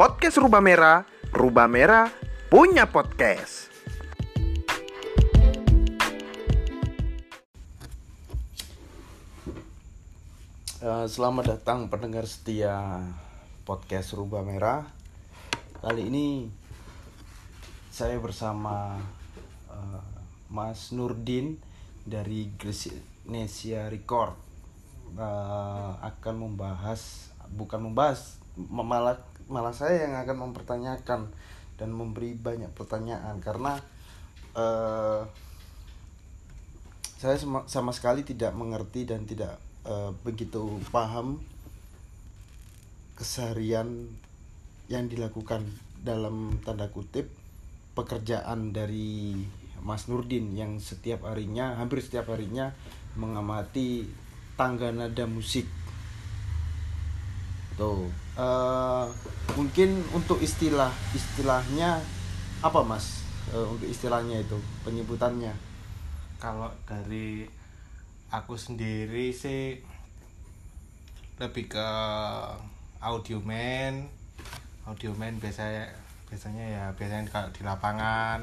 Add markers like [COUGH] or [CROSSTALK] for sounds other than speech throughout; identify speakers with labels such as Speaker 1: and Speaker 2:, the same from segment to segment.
Speaker 1: podcast Rubah Merah, Rubah Merah punya podcast. Eh, selamat datang pendengar setia podcast Rubah Merah. Kali ini saya bersama eh, Mas Nurdin dari Grecia Record eh, akan membahas bukan membahas malah malah saya yang akan mempertanyakan dan memberi banyak pertanyaan karena eh, saya sama, sama sekali tidak mengerti dan tidak eh, begitu paham keseharian yang dilakukan dalam tanda kutip pekerjaan dari Mas Nurdin yang setiap harinya hampir setiap harinya mengamati tangga nada musik. Tuh eh, mungkin untuk istilah istilahnya apa mas? Eh, untuk istilahnya itu penyebutannya.
Speaker 2: Kalau dari aku sendiri sih lebih ke audio man. Audio man biasanya biasanya ya biasanya kalau di lapangan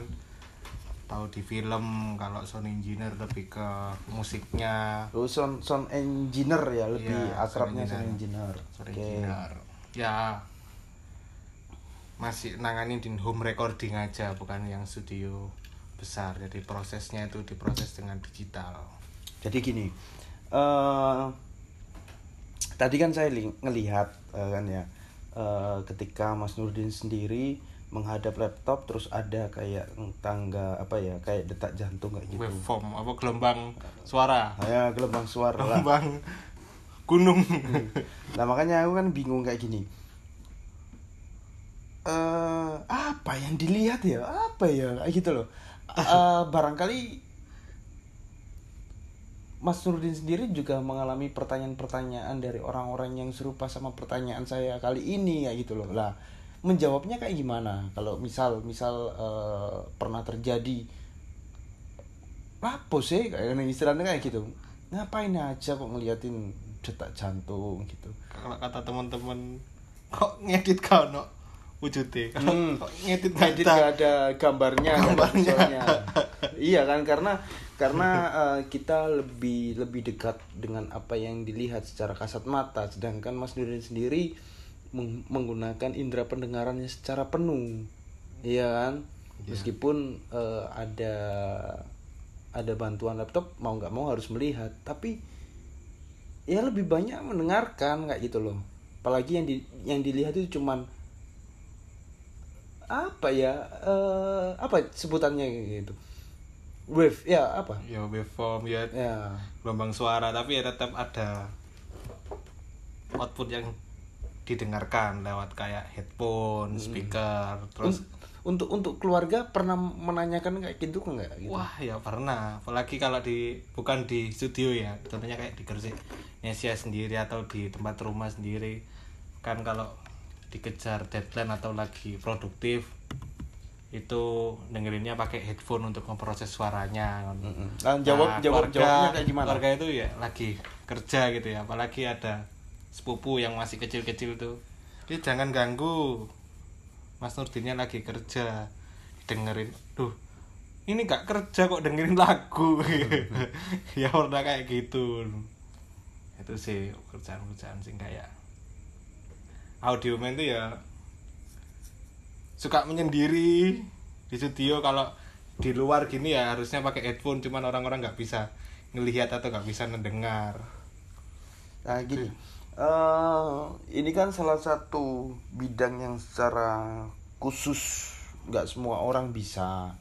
Speaker 2: atau di film kalau sound engineer lebih ke musiknya.
Speaker 1: Oh, sound sound engineer ya lebih
Speaker 2: Iya,
Speaker 1: akrabnya
Speaker 2: sound
Speaker 1: sound engineer.
Speaker 2: sound
Speaker 1: Oke.
Speaker 2: engineer ya. Masih nanganin di home recording aja bukan yang studio besar. Jadi prosesnya itu diproses dengan digital.
Speaker 1: Jadi gini, eh tadi kan saya li- ngelihat eh, kan ya, eh, ketika Mas Nurdin sendiri menghadap laptop terus ada kayak tangga apa ya kayak detak jantung kayak gitu.
Speaker 2: waveform apa gelombang suara?
Speaker 1: Ya gelombang suara
Speaker 2: gelombang gunung
Speaker 1: Nah makanya aku kan bingung kayak gini. eh apa yang dilihat ya? Apa ya? Kayak gitu loh. Eh barangkali Mas Nurdin sendiri juga mengalami pertanyaan-pertanyaan dari orang-orang yang serupa sama pertanyaan saya kali ini kayak gitu loh. Lah, menjawabnya kayak gimana? Kalau misal misal eh, pernah terjadi apa sih kayak istilahnya kayak gitu. Ngapain aja kok ngeliatin detak jantung gitu.
Speaker 2: kalau kata teman-teman kok ngedit kau no wujudnya kalau
Speaker 1: Hmm.
Speaker 2: kok ngedit
Speaker 1: Edit
Speaker 2: nggak
Speaker 1: nggak ada gambarnya, ada
Speaker 2: Gambarnya.
Speaker 1: visualnya. iya kan karena karena eh, kita lebih lebih dekat dengan apa yang dilihat secara kasat mata, sedangkan Mas Nurdin sendiri meng- menggunakan indera pendengarannya secara penuh, iya kan? Meskipun eh, ada ada bantuan laptop mau nggak mau harus melihat, tapi ya lebih banyak mendengarkan kayak gitu loh. Apalagi yang di yang dilihat itu cuman apa ya eh apa sebutannya gitu. Wave ya apa?
Speaker 2: Ya waveform ya
Speaker 1: ya.
Speaker 2: gelombang suara tapi ya tetap ada output yang didengarkan lewat kayak headphone, speaker, terus
Speaker 1: Un- untuk untuk keluarga pernah menanyakan kayak gitu enggak gitu.
Speaker 2: Wah ya pernah. Apalagi kalau di bukan di studio ya. Contohnya kayak di Gresik Nesia sendiri atau di tempat rumah sendiri. Kan kalau dikejar deadline atau lagi produktif itu dengerinnya pakai headphone untuk memproses suaranya.
Speaker 1: Mm-mm. Nah, jawab jawab
Speaker 2: keluarga-
Speaker 1: jawabnya kayak gimana?
Speaker 2: keluarga itu ya lagi kerja gitu ya. Apalagi ada sepupu yang masih kecil-kecil tuh. Jadi jangan ganggu Mas Nurdinnya lagi kerja dengerin duh ini nggak kerja kok dengerin lagu. [LAUGHS] Ya pernah kayak gitu. Itu sih kerjaan-kerjaan sih kayak audio man tuh ya suka menyendiri di studio. Kalau di luar gini ya harusnya pakai headphone cuman orang-orang nggak bisa ngelihat atau nggak bisa mendengar.
Speaker 1: Nah gini eh ini kan salah satu bidang yang secara khusus nggak semua orang bisa.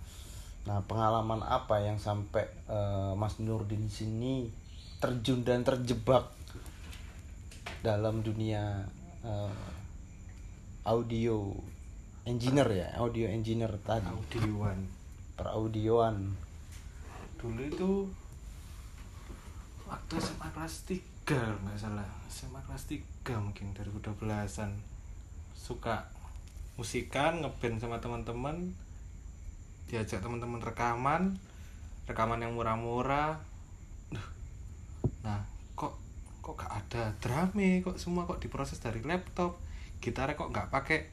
Speaker 1: Nah pengalaman apa yang sampai eh, Mas Nurdin sini terjun dan terjebak dalam dunia eh, audio engineer ya? Audio engineer tadi.
Speaker 2: Audioan.
Speaker 1: Peraudioan.
Speaker 2: Dulu itu waktu SMA kelas 3 kalau nggak salah. SMA kelas 3 mungkin 2012an suka musikan ngeband sama teman-teman. Diajak teman-teman rekaman. Rekaman yang murah-murah. Nah kok kok gak ada drame? Kok semua kok diproses dari laptop? Gitarnya kok nggak pakai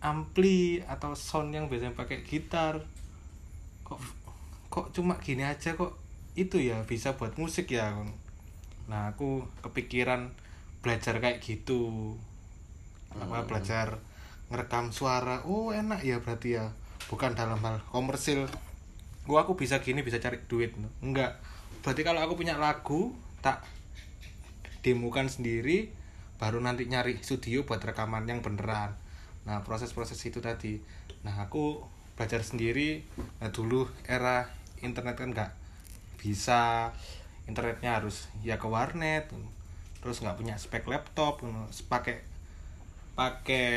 Speaker 2: ampli atau sound yang biasanya pakai gitar? Kok kok cuma gini aja kok? Itu ya bisa buat musik ya nah aku kepikiran belajar kayak gitu. Apa belajar ngerekam suara. Oh enak ya berarti ya. Bukan dalam hal komersil. Oh aku bisa gini bisa cari duit. Enggak. Berarti kalau aku punya lagu tak demokan sendiri baru nanti nyari studio buat rekaman yang beneran. Nah proses-proses itu tadi. Nah aku belajar sendiri. Nah dulu era internet kan nggak bisa internetnya harus ya ke warnet terus nggak punya spek laptop pakai pakai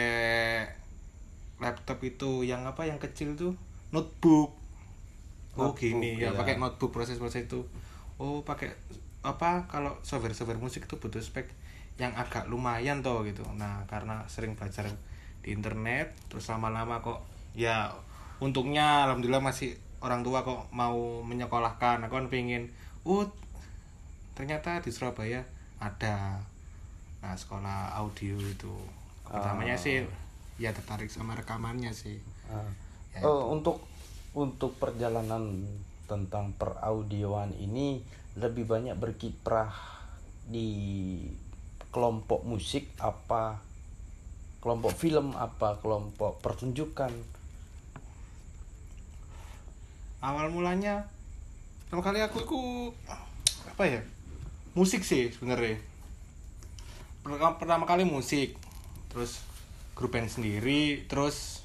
Speaker 2: laptop itu yang apa yang kecil tuh notebook. Oh
Speaker 1: Notebook,
Speaker 2: gini ya
Speaker 1: ya.
Speaker 2: pakai notebook proses-proses itu. Oh pakai apa kalau software-software musik itu butuh spek yang agak lumayan tuh gitu. Nah karena sering belajar di internet terus lama-lama kok ya untungnya alhamdulillah masih orang tua kok mau menyekolahkan. Aku kan pengen oh ternyata di Surabaya ada nah sekolah audio itu pertamanya
Speaker 1: Ah.
Speaker 2: sih ya tertarik sama rekamannya sih
Speaker 1: Ah.
Speaker 2: Ya,
Speaker 1: Eh, untuk untuk perjalanan tentang peraudioan ini lebih banyak berkiprah di kelompok musik apa kelompok film apa kelompok pertunjukan
Speaker 2: awal mulanya pertama kali aku aku apa ya musik sih sebenarnya. Pertama, pertama kali musik terus grup band sendiri terus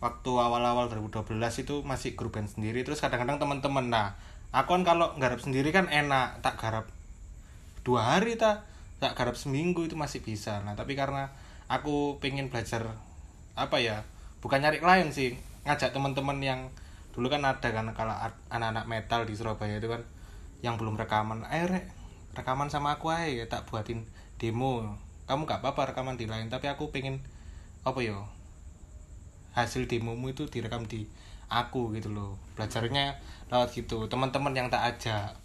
Speaker 2: waktu awal-awal 2012 itu masih grup band sendiri terus kadang-kadang teman-teman. Nah aku kan kalau garap sendiri kan enak tak garap dua hari tak tak garap seminggu itu masih bisa. Nah tapi karena aku pengen belajar apa ya bukan nyari klien sih ngajak teman-teman yang dulu kan ada kan kalau anak-anak metal di Surabaya itu kan yang belum rekaman. Rek rekaman sama aku aja tak buatin demo. Kamu gak apa-apa rekaman di lain tapi aku pengen apa ya hasil demomu itu direkam di aku gitu loh. Belajarnya lewat gitu teman-teman yang tak ajak.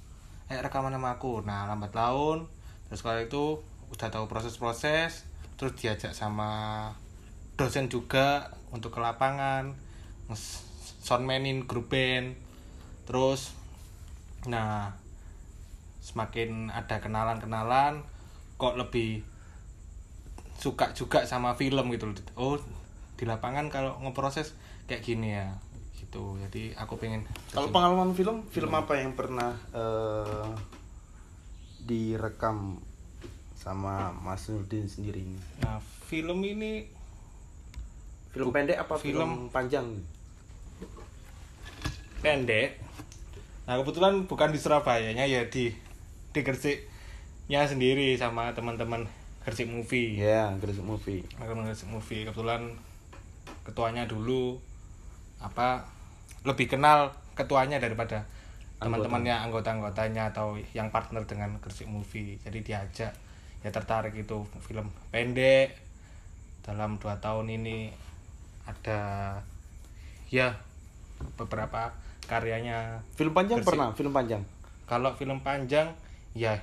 Speaker 2: Eh rekaman sama aku. Nah lambat laun terus kalau itu udah tahu proses-proses terus diajak sama dosen juga untuk ke lapangan soundmanin grup band terus nah semakin ada kenalan-kenalan kok lebih suka juga sama film gitu loh. oh di lapangan kalau ngeproses kayak gini ya gitu jadi aku pengen
Speaker 1: kalau pengalaman film film apa yang pernah eh, direkam sama Mas Nurdin sendiri ini
Speaker 2: nah film ini
Speaker 1: film pendek apa film,
Speaker 2: film.
Speaker 1: panjang
Speaker 2: pendek nah kebetulan bukan di Surabaya nya ya di di Gresik-nya sendiri sama teman-teman Gresik Movie.
Speaker 1: Ya Gresik movie.
Speaker 2: Aku Gresik Movie kebetulan ketuanya dulu apa lebih kenal ketuanya daripada teman-temannya anggota-anggotanya atau yang partner dengan Gresik Movie. Jadi diajak ya tertarik itu film pendek. Dalam dua tahun ini ada ya beberapa karyanya
Speaker 1: film panjang
Speaker 2: Gresik.
Speaker 1: pernah? Film panjang?
Speaker 2: Kalau film panjang ya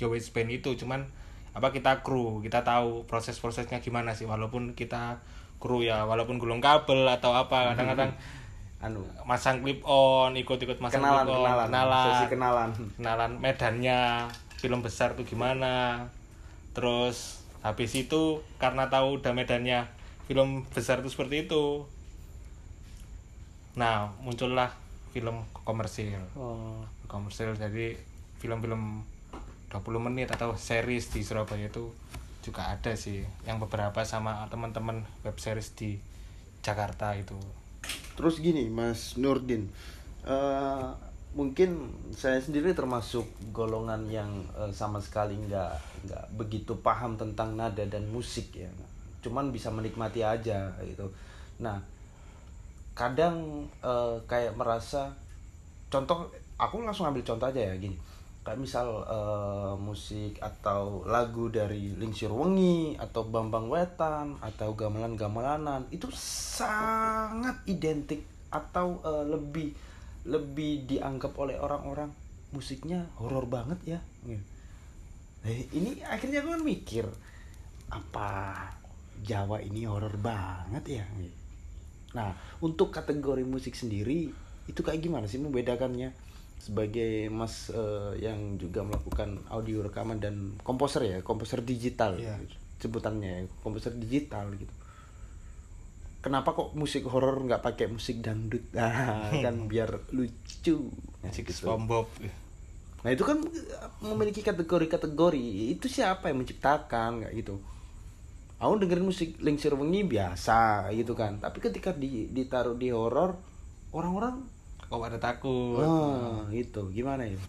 Speaker 2: Yowes Band itu cuman apa kita kru kita tahu proses-prosesnya gimana sih walaupun kita kru ya walaupun gulung kabel atau apa kadang-kadang [LAUGHS]
Speaker 1: anu.
Speaker 2: masang clip on ikut-ikut masang
Speaker 1: kenalan
Speaker 2: clip on
Speaker 1: kenalan.
Speaker 2: kenalan.
Speaker 1: Sesi kenalan.
Speaker 2: Kenalan medannya film besar tuh gimana. Terus habis itu karena tahu udah medannya film besar itu seperti itu. Nah muncullah film komersil.
Speaker 1: Oh.
Speaker 2: komersil jadi film-film 20 menit atau series di Surabaya itu juga ada sih. Yang beberapa sama teman-teman web series di Jakarta itu.
Speaker 1: Terus gini, Mas Nurdin, eh, mungkin saya sendiri termasuk golongan yang eh, sama sekali nggak nggak begitu paham tentang nada dan musik ya, cuman bisa menikmati aja gitu. Nah, kadang eh, kayak merasa, contoh, aku langsung ambil contoh aja ya gini, kayak misal eh, musik atau lagu dari Lingsir Wengi atau Bambang Wetan atau gamelan-gamelanan itu sangat identik atau eh, lebih lebih dianggap oleh orang-orang musiknya horor banget ya. Eh, ini akhirnya gue mikir apa Jawa ini horor banget ya nah untuk kategori musik sendiri itu kayak gimana sih membedakannya sebagai mas eh, yang juga melakukan audio rekaman dan komposer ya komposer digital
Speaker 2: Iya.
Speaker 1: sebutannya ya, komposer digital gitu kenapa kok musik horor nggak pakai musik dangdut nah, [LAUGHS] kan biar lucu Nah,
Speaker 2: musik
Speaker 1: gitu.
Speaker 2: SpongeBob
Speaker 1: Nah itu kan eh, memiliki kategori-kategori. Itu siapa yang menciptakan kayak gitu? Aku dengerin musik Lingsir Wengi biasa gitu kan. Tapi ketika di, ditaruh di horor, orang-orang
Speaker 2: kok ada takut
Speaker 1: ah gitu. Gimana ya?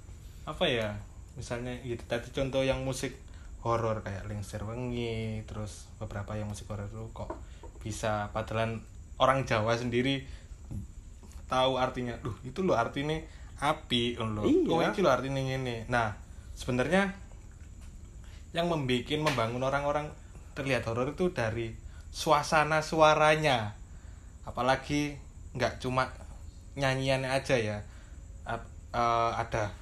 Speaker 2: apa ya misalnya gitu tadi contoh yang musik horor kayak Lingsir Wengi terus beberapa yang musik horor itu kok bisa padahal orang Jawa sendiri tahu artinya duh itu loh artinya api loh
Speaker 1: Iya.
Speaker 2: oh itu loh artinya ini nah sebenarnya yang membuat membangun orang-orang terlihat horor itu dari suasana suaranya apalagi nggak cuma nyanyiannya aja ya. Ap- eh, ada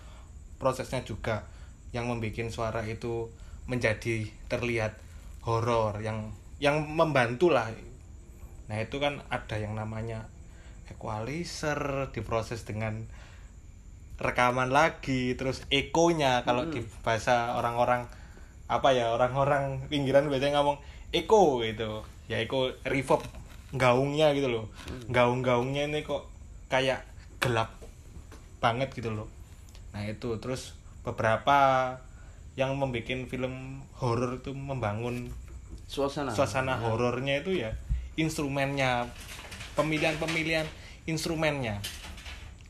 Speaker 2: prosesnya juga yang membuat suara itu menjadi terlihat horor yang yang membantu lah. Nah itu kan ada yang namanya equalizer diproses dengan rekaman lagi terus ekonya kalau di bahasa orang-orang apa ya orang-orang pinggiran biasanya ngomong eko gitu. Ya eko reverb gaungnya gitu loh. Gaung-gaungnya ini kok kayak gelap banget gitu loh. Nah itu. Terus beberapa yang membuat film horor itu membangun
Speaker 1: Suasana.
Speaker 2: suasana horornya itu ya instrumennya pemilihan-pemilihan instrumennya.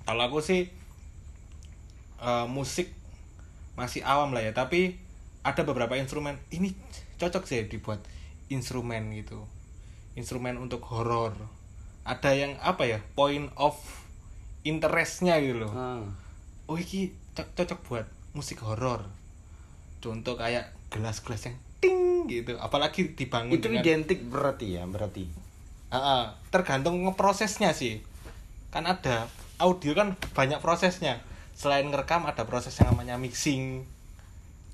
Speaker 2: Kalau aku sih eh, musik masih awam lah ya tapi ada beberapa instrumen. Ini cocok sih dibuat instrumen gitu. Instrumen untuk horor ada yang apa ya point of interestnya gitu loh
Speaker 1: Ah.
Speaker 2: oh iki co- cocok buat musik horor contoh kayak gelas-gelas yang ting gitu apalagi dibangun
Speaker 1: Itu
Speaker 2: dengan
Speaker 1: identik berarti ya, berarti.
Speaker 2: Ah, ah, tergantung ngeprosesnya sih kan ada audio kan banyak prosesnya selain ngerekam ada proses yang namanya mixing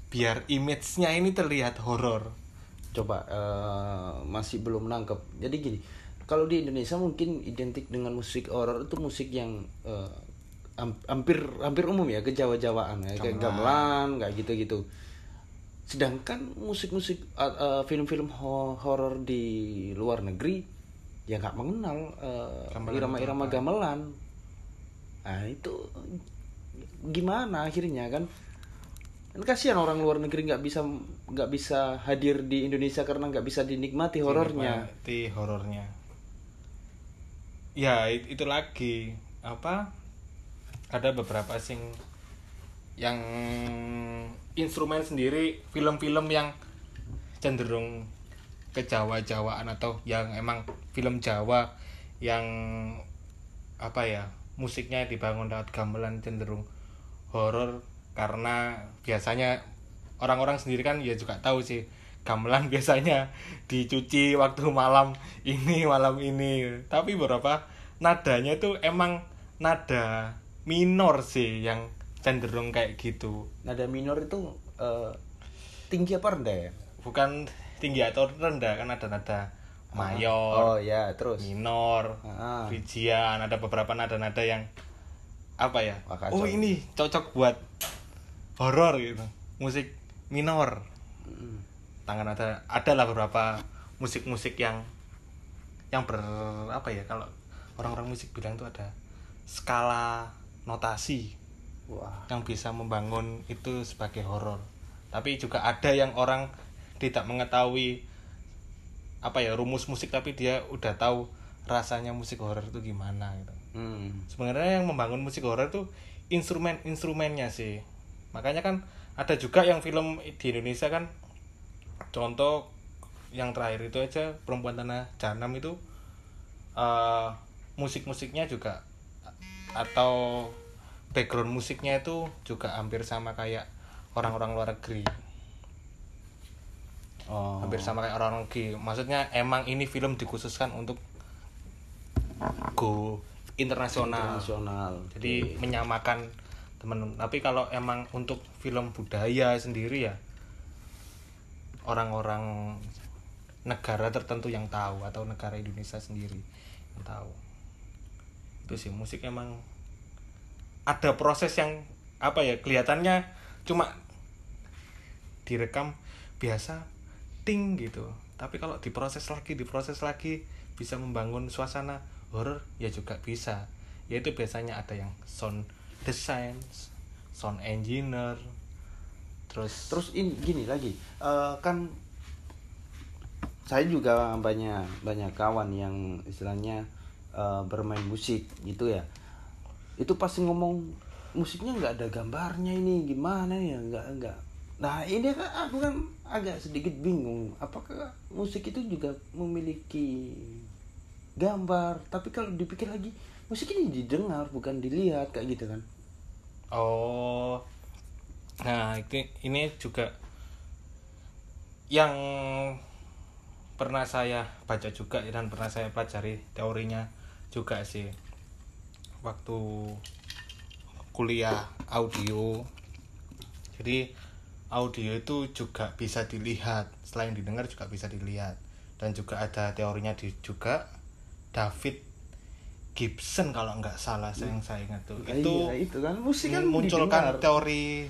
Speaker 2: biar image-nya ini terlihat horor
Speaker 1: Coba eh, masih belum nangkep. Jadi gini, kalau di Indonesia mungkin identik dengan musik horor itu musik yang ham- hampir hampir umum ya, kejawa-jawaan ya, kayak gamelan, kayak gitu-gitu. Sedangkan musik-musik eh, eh, film-film ho- horor di luar negeri ya nggak mengenal
Speaker 2: Gamelan
Speaker 1: irama-irama gamelan. Nah, itu gimana akhirnya kan? Kan kasihan orang luar negeri nggak bisa nggak bisa hadir di Indonesia karena nggak bisa dinikmati horornya.
Speaker 2: Dinikmati horornya ya it- itu lagi. Apa? Ada beberapa sing yang instrumen sendiri film-film yang cenderung ke Jawa-Jawaan atau yang emang film Jawa yang apa ya musiknya dibangun lewat gamelan cenderung horor karena biasanya orang-orang sendiri kan ya juga tahu sih gamelan [LAUGHS] biasanya dicuci waktu malam ini malam ini tapi beberapa nadanya itu emang nada minor sih yang cenderung kayak gitu
Speaker 1: Nada minor itu eh, tinggi apa rendah ya?
Speaker 2: bukan tinggi atau rendah kan ada nada mayor
Speaker 1: Oh ya, terus.
Speaker 2: minor
Speaker 1: Ah.
Speaker 2: Rijian ada beberapa nada-nada yang apa ya
Speaker 1: Wah,
Speaker 2: oh ini cocok buat horor gitu musik minor. Tangan ada ada lah beberapa musik-musik yang yang ber apa ya kalau orang-orang musik bilang itu ada skala notasi
Speaker 1: Wah.
Speaker 2: yang bisa membangun itu sebagai horor tapi juga ada yang orang tidak mengetahui apa ya rumus musik tapi dia udah tahu rasanya musik horor itu gimana gitu
Speaker 1: Hmm.
Speaker 2: sebenarnya yang membangun musik horor itu instrumen instrumennya sih makanya kan ada juga yang film di Indonesia kan contoh yang terakhir itu aja perempuan tanah jahanam itu eh, musik-musiknya juga atau background musiknya itu juga hampir sama kayak orang-orang luar negeri
Speaker 1: Oh.
Speaker 2: hampir sama kayak orang negeri maksudnya emang ini film dikhususkan untuk go internasional
Speaker 1: Internasional.
Speaker 2: jadi menyamakan teman tapi kalau emang untuk film budaya sendiri ya orang-orang negara tertentu yang tahu atau negara Indonesia sendiri yang tahu. Itu sih musik emang ada proses yang apa ya kelihatannya cuma direkam biasa ting gitu. Tapi kalau diproses lagi diproses lagi bisa membangun suasana horror ya juga bisa. Yaitu biasanya ada yang sound design sound engineer terus?
Speaker 1: Terus ini gini lagi eh, kan saya juga banyak banyak kawan yang istilahnya eh, bermain musik gitu ya. Itu pasti ngomong musiknya nggak ada gambarnya ini gimana ya? Nggak nggak. Nah ini kan aku kan agak sedikit bingung apakah musik itu juga memiliki gambar? Tapi kalau dipikir lagi musik ini didengar bukan dilihat kayak gitu kan?
Speaker 2: Oh, nah itu ini juga yang pernah saya baca juga dan pernah saya pelajari teorinya juga sih waktu kuliah audio. Jadi audio itu juga bisa dilihat selain didengar juga bisa dilihat dan juga ada teorinya di juga David Gibson kalau nggak salah saya yang saya ingat tuh
Speaker 1: Nah,
Speaker 2: itu
Speaker 1: iya, itu kan musik kan
Speaker 2: munculkan
Speaker 1: didengar.
Speaker 2: teori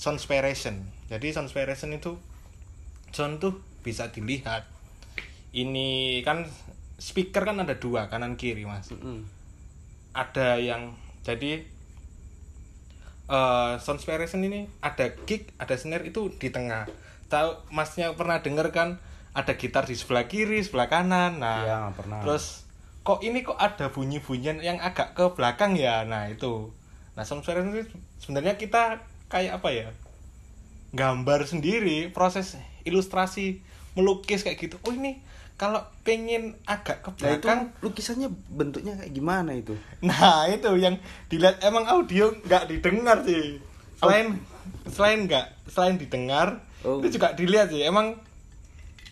Speaker 2: soundspiration. Jadi soundspiration itu sound tuh bisa dilihat. Ini kan speaker kan ada dua kanan kiri mas.
Speaker 1: Mm-mm.
Speaker 2: Ada yang jadi eh soundspiration ini ada kick, ada snare itu di tengah. Tahu masnya pernah denger kan ada gitar di sebelah kiri, sebelah kanan. Nah,
Speaker 1: Iya, pernah.
Speaker 2: terus kok ini kok ada bunyi-bunyian yang agak ke belakang ya nah itu nah soundspiration sebenarnya kita kayak apa ya? Gambar sendiri proses ilustrasi melukis kayak gitu. Oh ini kalau pengen agak ke
Speaker 1: Nah itu
Speaker 2: belakang
Speaker 1: lukisannya bentuknya kayak gimana itu?
Speaker 2: nah itu yang dilihat emang audio nggak didengar sih. Selain selain nggak selain didengar
Speaker 1: Oh.
Speaker 2: itu juga dilihat sih. Emang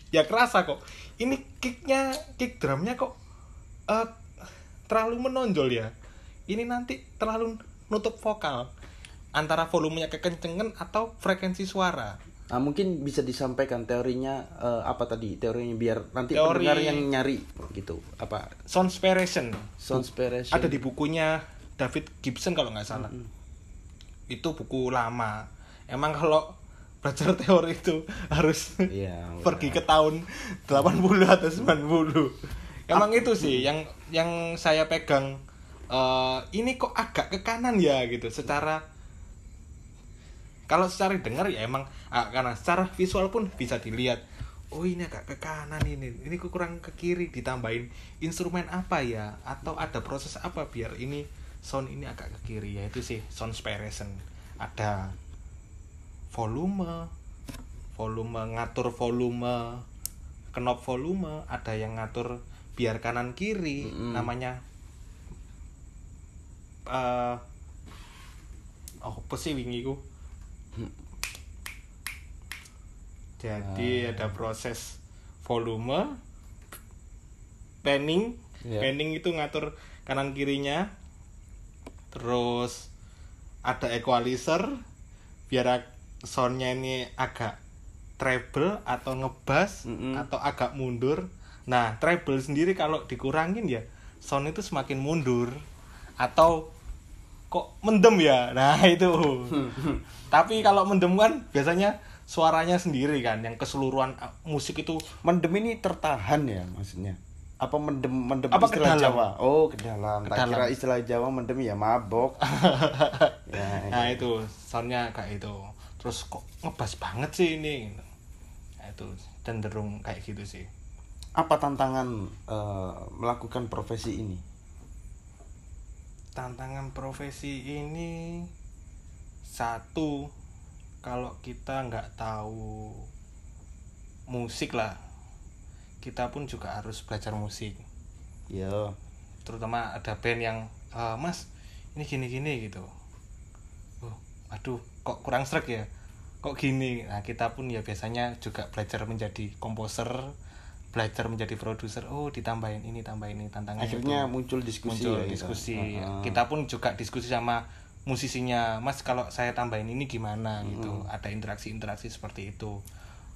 Speaker 2: ya kerasa kok. Ini kicknya kick drumnya kok eh, terlalu menonjol ya. Ini nanti terlalu nutup vokal antara volumenya kekencengan atau frekuensi suara?
Speaker 1: Nah mungkin bisa disampaikan teorinya eh, apa tadi? Teorinya biar nanti
Speaker 2: Teori-
Speaker 1: pendengar yang nyari gitu. Apa?
Speaker 2: Soundspiration.
Speaker 1: Soundspiration.
Speaker 2: Ada di bukunya David Gibson kalau nggak salah. Itu buku lama. Emang kalau belajar teori itu harus
Speaker 1: Iya, [LAUGHS]
Speaker 2: pergi ke tahun 80 atau 90 emang itu sih yang yang saya pegang eh, ini kok agak ke kanan ya gitu. Secara kalau secara dengar ya emang ah, karena secara visual pun bisa dilihat. Oh ini agak ke kanan ini ini kurang ke kiri ditambahin instrumen apa ya? Atau ada proses apa biar ini sound ini agak ke kiri? Ya itu sih sound spiration ada volume volume ngatur volume knob volume ada yang ngatur biar kanan kiri
Speaker 1: Mm-mm.
Speaker 2: namanya eh oh apa sih wingi ku jadi ada proses volume panning.
Speaker 1: Iya.
Speaker 2: panning itu ngatur kanan kirinya. Terus ada equalizer biar soundnya ini agak treble atau ngebas
Speaker 1: Mm-mm.
Speaker 2: atau agak mundur. Nah treble sendiri kalau dikurangin ya sound itu semakin mundur. Atau kok mendem ya? Nah [LAUGHS] itu. Tapi kalau mendem kan biasanya suaranya sendiri kan yang keseluruhan uh, musik itu
Speaker 1: mendem ini tertahan ya maksudnya? Apa mendem mendem
Speaker 2: Apa
Speaker 1: istilah
Speaker 2: dalam?
Speaker 1: Jawa? Oh ke dalam
Speaker 2: Ke
Speaker 1: tak kira istilah Jawa mendem ya mabok. [LAUGHS] Ya,
Speaker 2: nah
Speaker 1: ya.
Speaker 2: itu soundnya kayak itu. Terus kok ngebas banget sih ini. Nah, itu cenderung kayak gitu sih.
Speaker 1: Apa tantangan eh, melakukan profesi ini
Speaker 2: tantangan profesi ini satu kalau kita nggak tahu musik lah kita pun juga harus belajar musik.
Speaker 1: Ya
Speaker 2: terutama ada band yang "Eh, mas ini gini gini gitu. Oh aduh kok kurang serak ya? Kok gini? Nah kita pun ya biasanya juga belajar menjadi komposer belajar menjadi produser oh ditambahin ini tambahin ini tantangannya
Speaker 1: akhirnya
Speaker 2: tuh
Speaker 1: muncul diskusi
Speaker 2: muncul
Speaker 1: ya gitu.
Speaker 2: diskusi.
Speaker 1: Heeh.
Speaker 2: kita pun juga diskusi sama musisinya mas kalau saya tambahin ini gimana? Gitu. Ada interaksi interaksi seperti itu.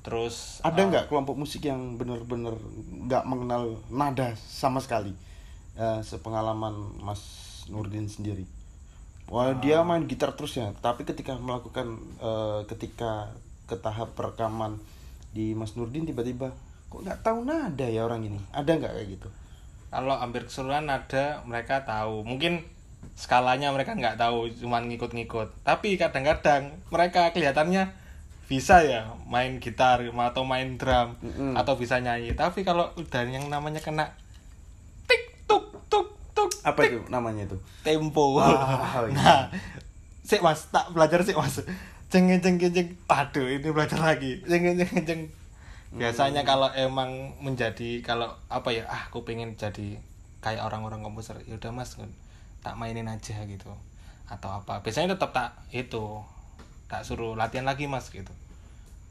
Speaker 2: Terus
Speaker 1: ada
Speaker 2: eh,
Speaker 1: nggak kelompok musik yang benar-benar nggak mengenal nada sama sekali? Eh, sepengalaman Mas Nurdin sendiri. Wah dia main gitar terus ya tapi ketika melakukan eh, ketika ke tahap perekaman di Mas Nurdin tiba-tiba kok nggak tahu nada ya orang ini? Ada nggak kayak gitu?
Speaker 2: Kalau hampir keseluruhan ada mereka tahu. Mungkin skalanya mereka nggak tahu cuman ngikut-ngikut. Tapi kadang-kadang mereka kelihatannya bisa ya main gitar atau main drum
Speaker 1: Mm-mm.
Speaker 2: atau bisa nyanyi. Tapi kalau udah yang namanya kena tik tuk tuk tuk
Speaker 1: apa itu namanya itu?
Speaker 2: tempo.
Speaker 1: Ah, iya. [LAUGHS]
Speaker 2: nah sik mas tak belajar sih mas. Jeng jeng jeng aduh ini belajar lagi. Jeng jeng jeng biasanya
Speaker 1: Hmm.
Speaker 2: kalau emang menjadi kalau apa ya ah aku pengen jadi kayak orang-orang komposer ya udah mas tak mainin aja gitu. Atau apa. Biasanya tetap tak itu tak suruh latihan lagi mas gitu.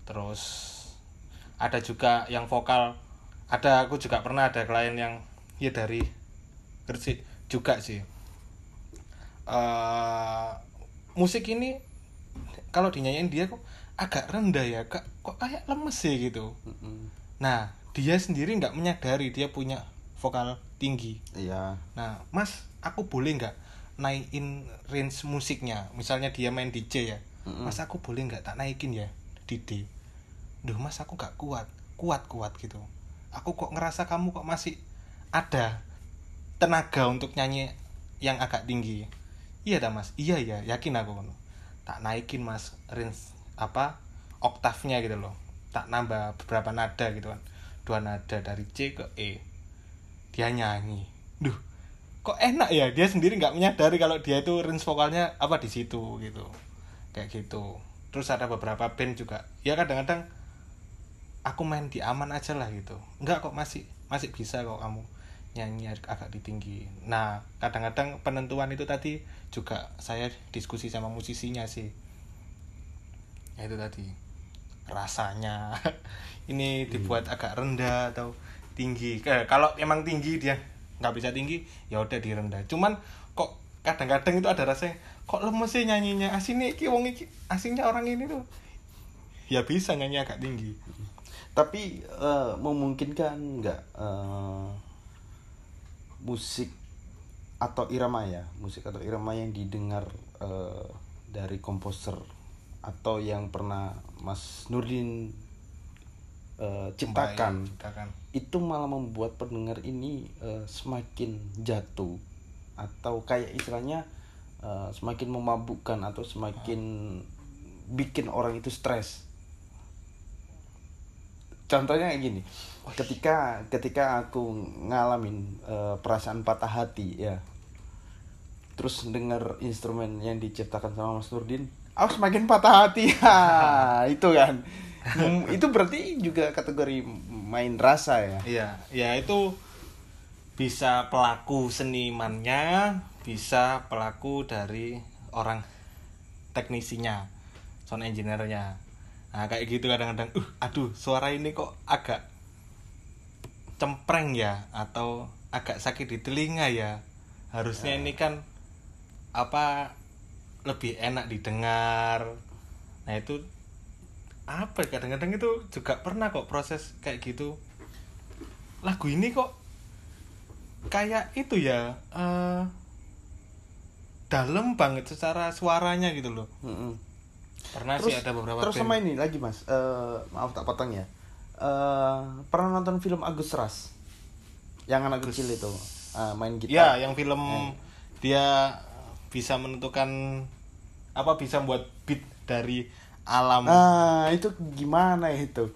Speaker 2: Terus ada juga yang vokal ada aku juga pernah ada klien yang ya dari Gresik juga sih. Eh musik ini kalau dinyanyiin dia kok agak rendah ya kok kok kayak lemes sih gitu.
Speaker 1: Mm-mm.
Speaker 2: nah dia sendiri nggak menyadari dia punya vokal tinggi.
Speaker 1: Iya.
Speaker 2: Nah mas aku boleh nggak naikin range musiknya? Misalnya dia main DJ ya.
Speaker 1: Mm-mm.
Speaker 2: mas aku boleh nggak tak naikin ya di D Duh mas aku nggak kuat. Kuat kuat gitu. Aku kok ngerasa kamu kok masih ada tenaga untuk nyanyi yang agak tinggi? Iya dah mas? Iya ya yakin aku? Tak naikin mas range apa oktavnya gitu loh. Tak nambah beberapa nada gitu kan. Dua nada dari C ke E. Dia nyanyi. Duh kok enak ya? Dia sendiri nggak menyadari kalau dia itu range vokalnya apa di situ gitu. Kayak gitu. Terus ada beberapa band juga. Ya kadang-kadang aku main di aman aja lah gitu. Nggak kok masih masih bisa kok kamu nyanyi ag- agak ditinggi nah kadang-kadang penentuan itu tadi juga saya diskusi sama musisinya sih ya itu tadi. Rasanya. [LAUGHS] Ini dibuat agak rendah atau tinggi. Eh, kalau emang tinggi dia nggak bisa tinggi ya udah direndah cuman kok kadang-kadang itu ada rasanya kok lemes sih nyanyinya? Asini iki wong iki aslinya orang ini tuh. Ya bisa nyanyi agak tinggi.
Speaker 1: Tapi eh, memungkinkan nggak eh, musik atau irama ya? Musik atau irama yang didengar eh, dari komposer atau yang pernah Mas Nurdin eh, ciptakan.
Speaker 2: Ciptakan.
Speaker 1: Itu malah membuat pendengar ini eh, semakin jatuh. Atau kayak istilahnya eh, semakin memabukkan atau semakin bikin orang itu stres. Contohnya kayak gini. Ketika ketika aku ngalamin eh, perasaan patah hati ya. Terus dengar instrumen yang diciptakan sama Mas Nurdin aku semakin patah hati. Ha, [LAUGHS] itu kan. Hmm, itu berarti juga kategori main rasa ya?
Speaker 2: Iya, ya itu bisa pelaku senimannya, bisa pelaku dari orang teknisinya, sound engineer-nya. Nah, kayak gitu kadang-kadang, uh, aduh, suara ini kok agak cempreng ya? Atau agak sakit di telinga ya. Harusnya ini kan apa lebih enak didengar. Nah, itu apa ya, kadang-kadang itu juga pernah kok proses kayak gitu lagu ini kok kayak itu ya eh dalam banget secara suaranya gitu loh
Speaker 1: Mm-mm.
Speaker 2: pernah
Speaker 1: terus
Speaker 2: sih ada beberapa
Speaker 1: terus
Speaker 2: band.
Speaker 1: sama ini lagi mas Eh, maaf tak potong ya Eh, pernah nonton film Agus Ras yang anak kecil itu eh, main
Speaker 2: ya
Speaker 1: gitar
Speaker 2: yang film
Speaker 1: Eh.
Speaker 2: dia bisa menentukan apa bisa buat beat dari alam.
Speaker 1: Ah itu gimana ya itu?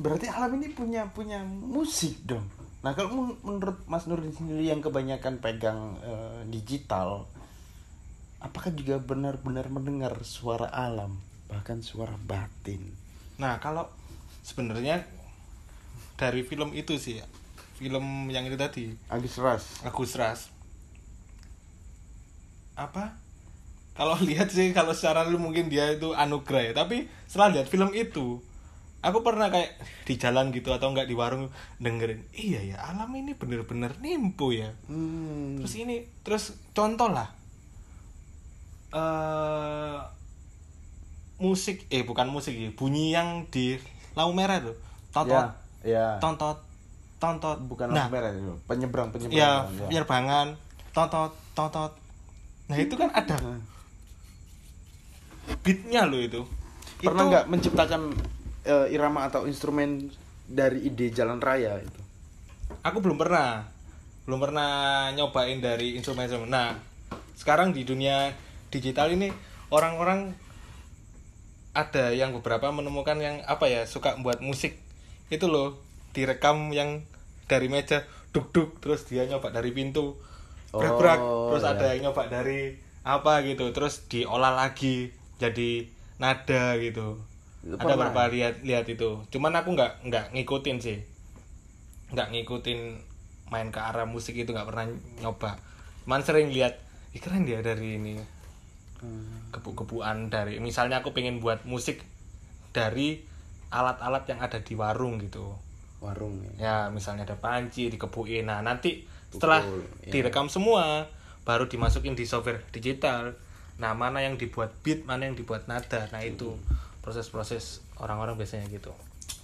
Speaker 1: Berarti alam ini punya punya musik dong. Nah kalau men- menurut Mas Nurdin sendiri yang kebanyakan pegang eh, digital apakah juga benar-benar mendengar suara alam bahkan suara batin?
Speaker 2: Nah kalau sebenarnya dari film itu sih film yang itu tadi.
Speaker 1: Agus Ras.
Speaker 2: Agus Ras apa? Kalau [LAUGHS] lihat sih kalau secara lu mungkin dia itu anugerah ya. Tapi setelah lihat film itu aku pernah kayak di jalan gitu atau enggak di warung dengerin iya ya alam ini bener-bener nimpu ya.
Speaker 1: Hmm.
Speaker 2: terus ini terus contoh lah. Eh musik eh bukan musik ya bunyi yang di lampu merah tuh.
Speaker 1: Ya
Speaker 2: tontot.
Speaker 1: Ya
Speaker 2: tontot. Tontot.
Speaker 1: Bukan
Speaker 2: nah.
Speaker 1: Lampu merah itu penyeberang penyeberang
Speaker 2: ya
Speaker 1: ya.
Speaker 2: tontot tontot nah itu kan ada.
Speaker 1: Nah.
Speaker 2: beatnya loh itu.
Speaker 1: Pernah
Speaker 2: Itu-
Speaker 1: nggak menciptakan eh, irama atau instrumen dari ide jalan raya itu?
Speaker 2: Aku belum pernah. Belum pernah nyobain dari instrumen-instrumen. Nah sekarang di dunia digital ini orang-orang ada yang beberapa menemukan yang apa ya suka buat musik. Itu loh direkam yang dari meja duk duk terus dia nyoba dari pintu brak
Speaker 1: Oh,
Speaker 2: terus
Speaker 1: iya.
Speaker 2: ada yang nyoba dari apa gitu. Terus diolah lagi jadi nada gitu.
Speaker 1: Itu
Speaker 2: ada beberapa lihat lihat itu. Cuman aku nggak nggak ngikutin sih. Nggak ngikutin main ke arah musik itu nggak pernah nyoba. Cuman sering lihat Ih, keren dia dari ini. Kebu-kebuan dari misalnya aku pengen buat musik dari alat-alat yang ada di warung gitu.
Speaker 1: Warung ya?
Speaker 2: Ya misalnya ada panci dikebuin nah nanti setelah
Speaker 1: ya.
Speaker 2: direkam semua baru dimasukin di software digital. Nah mana yang dibuat beat mana yang dibuat nada. Nah itu proses-proses orang-orang biasanya gitu.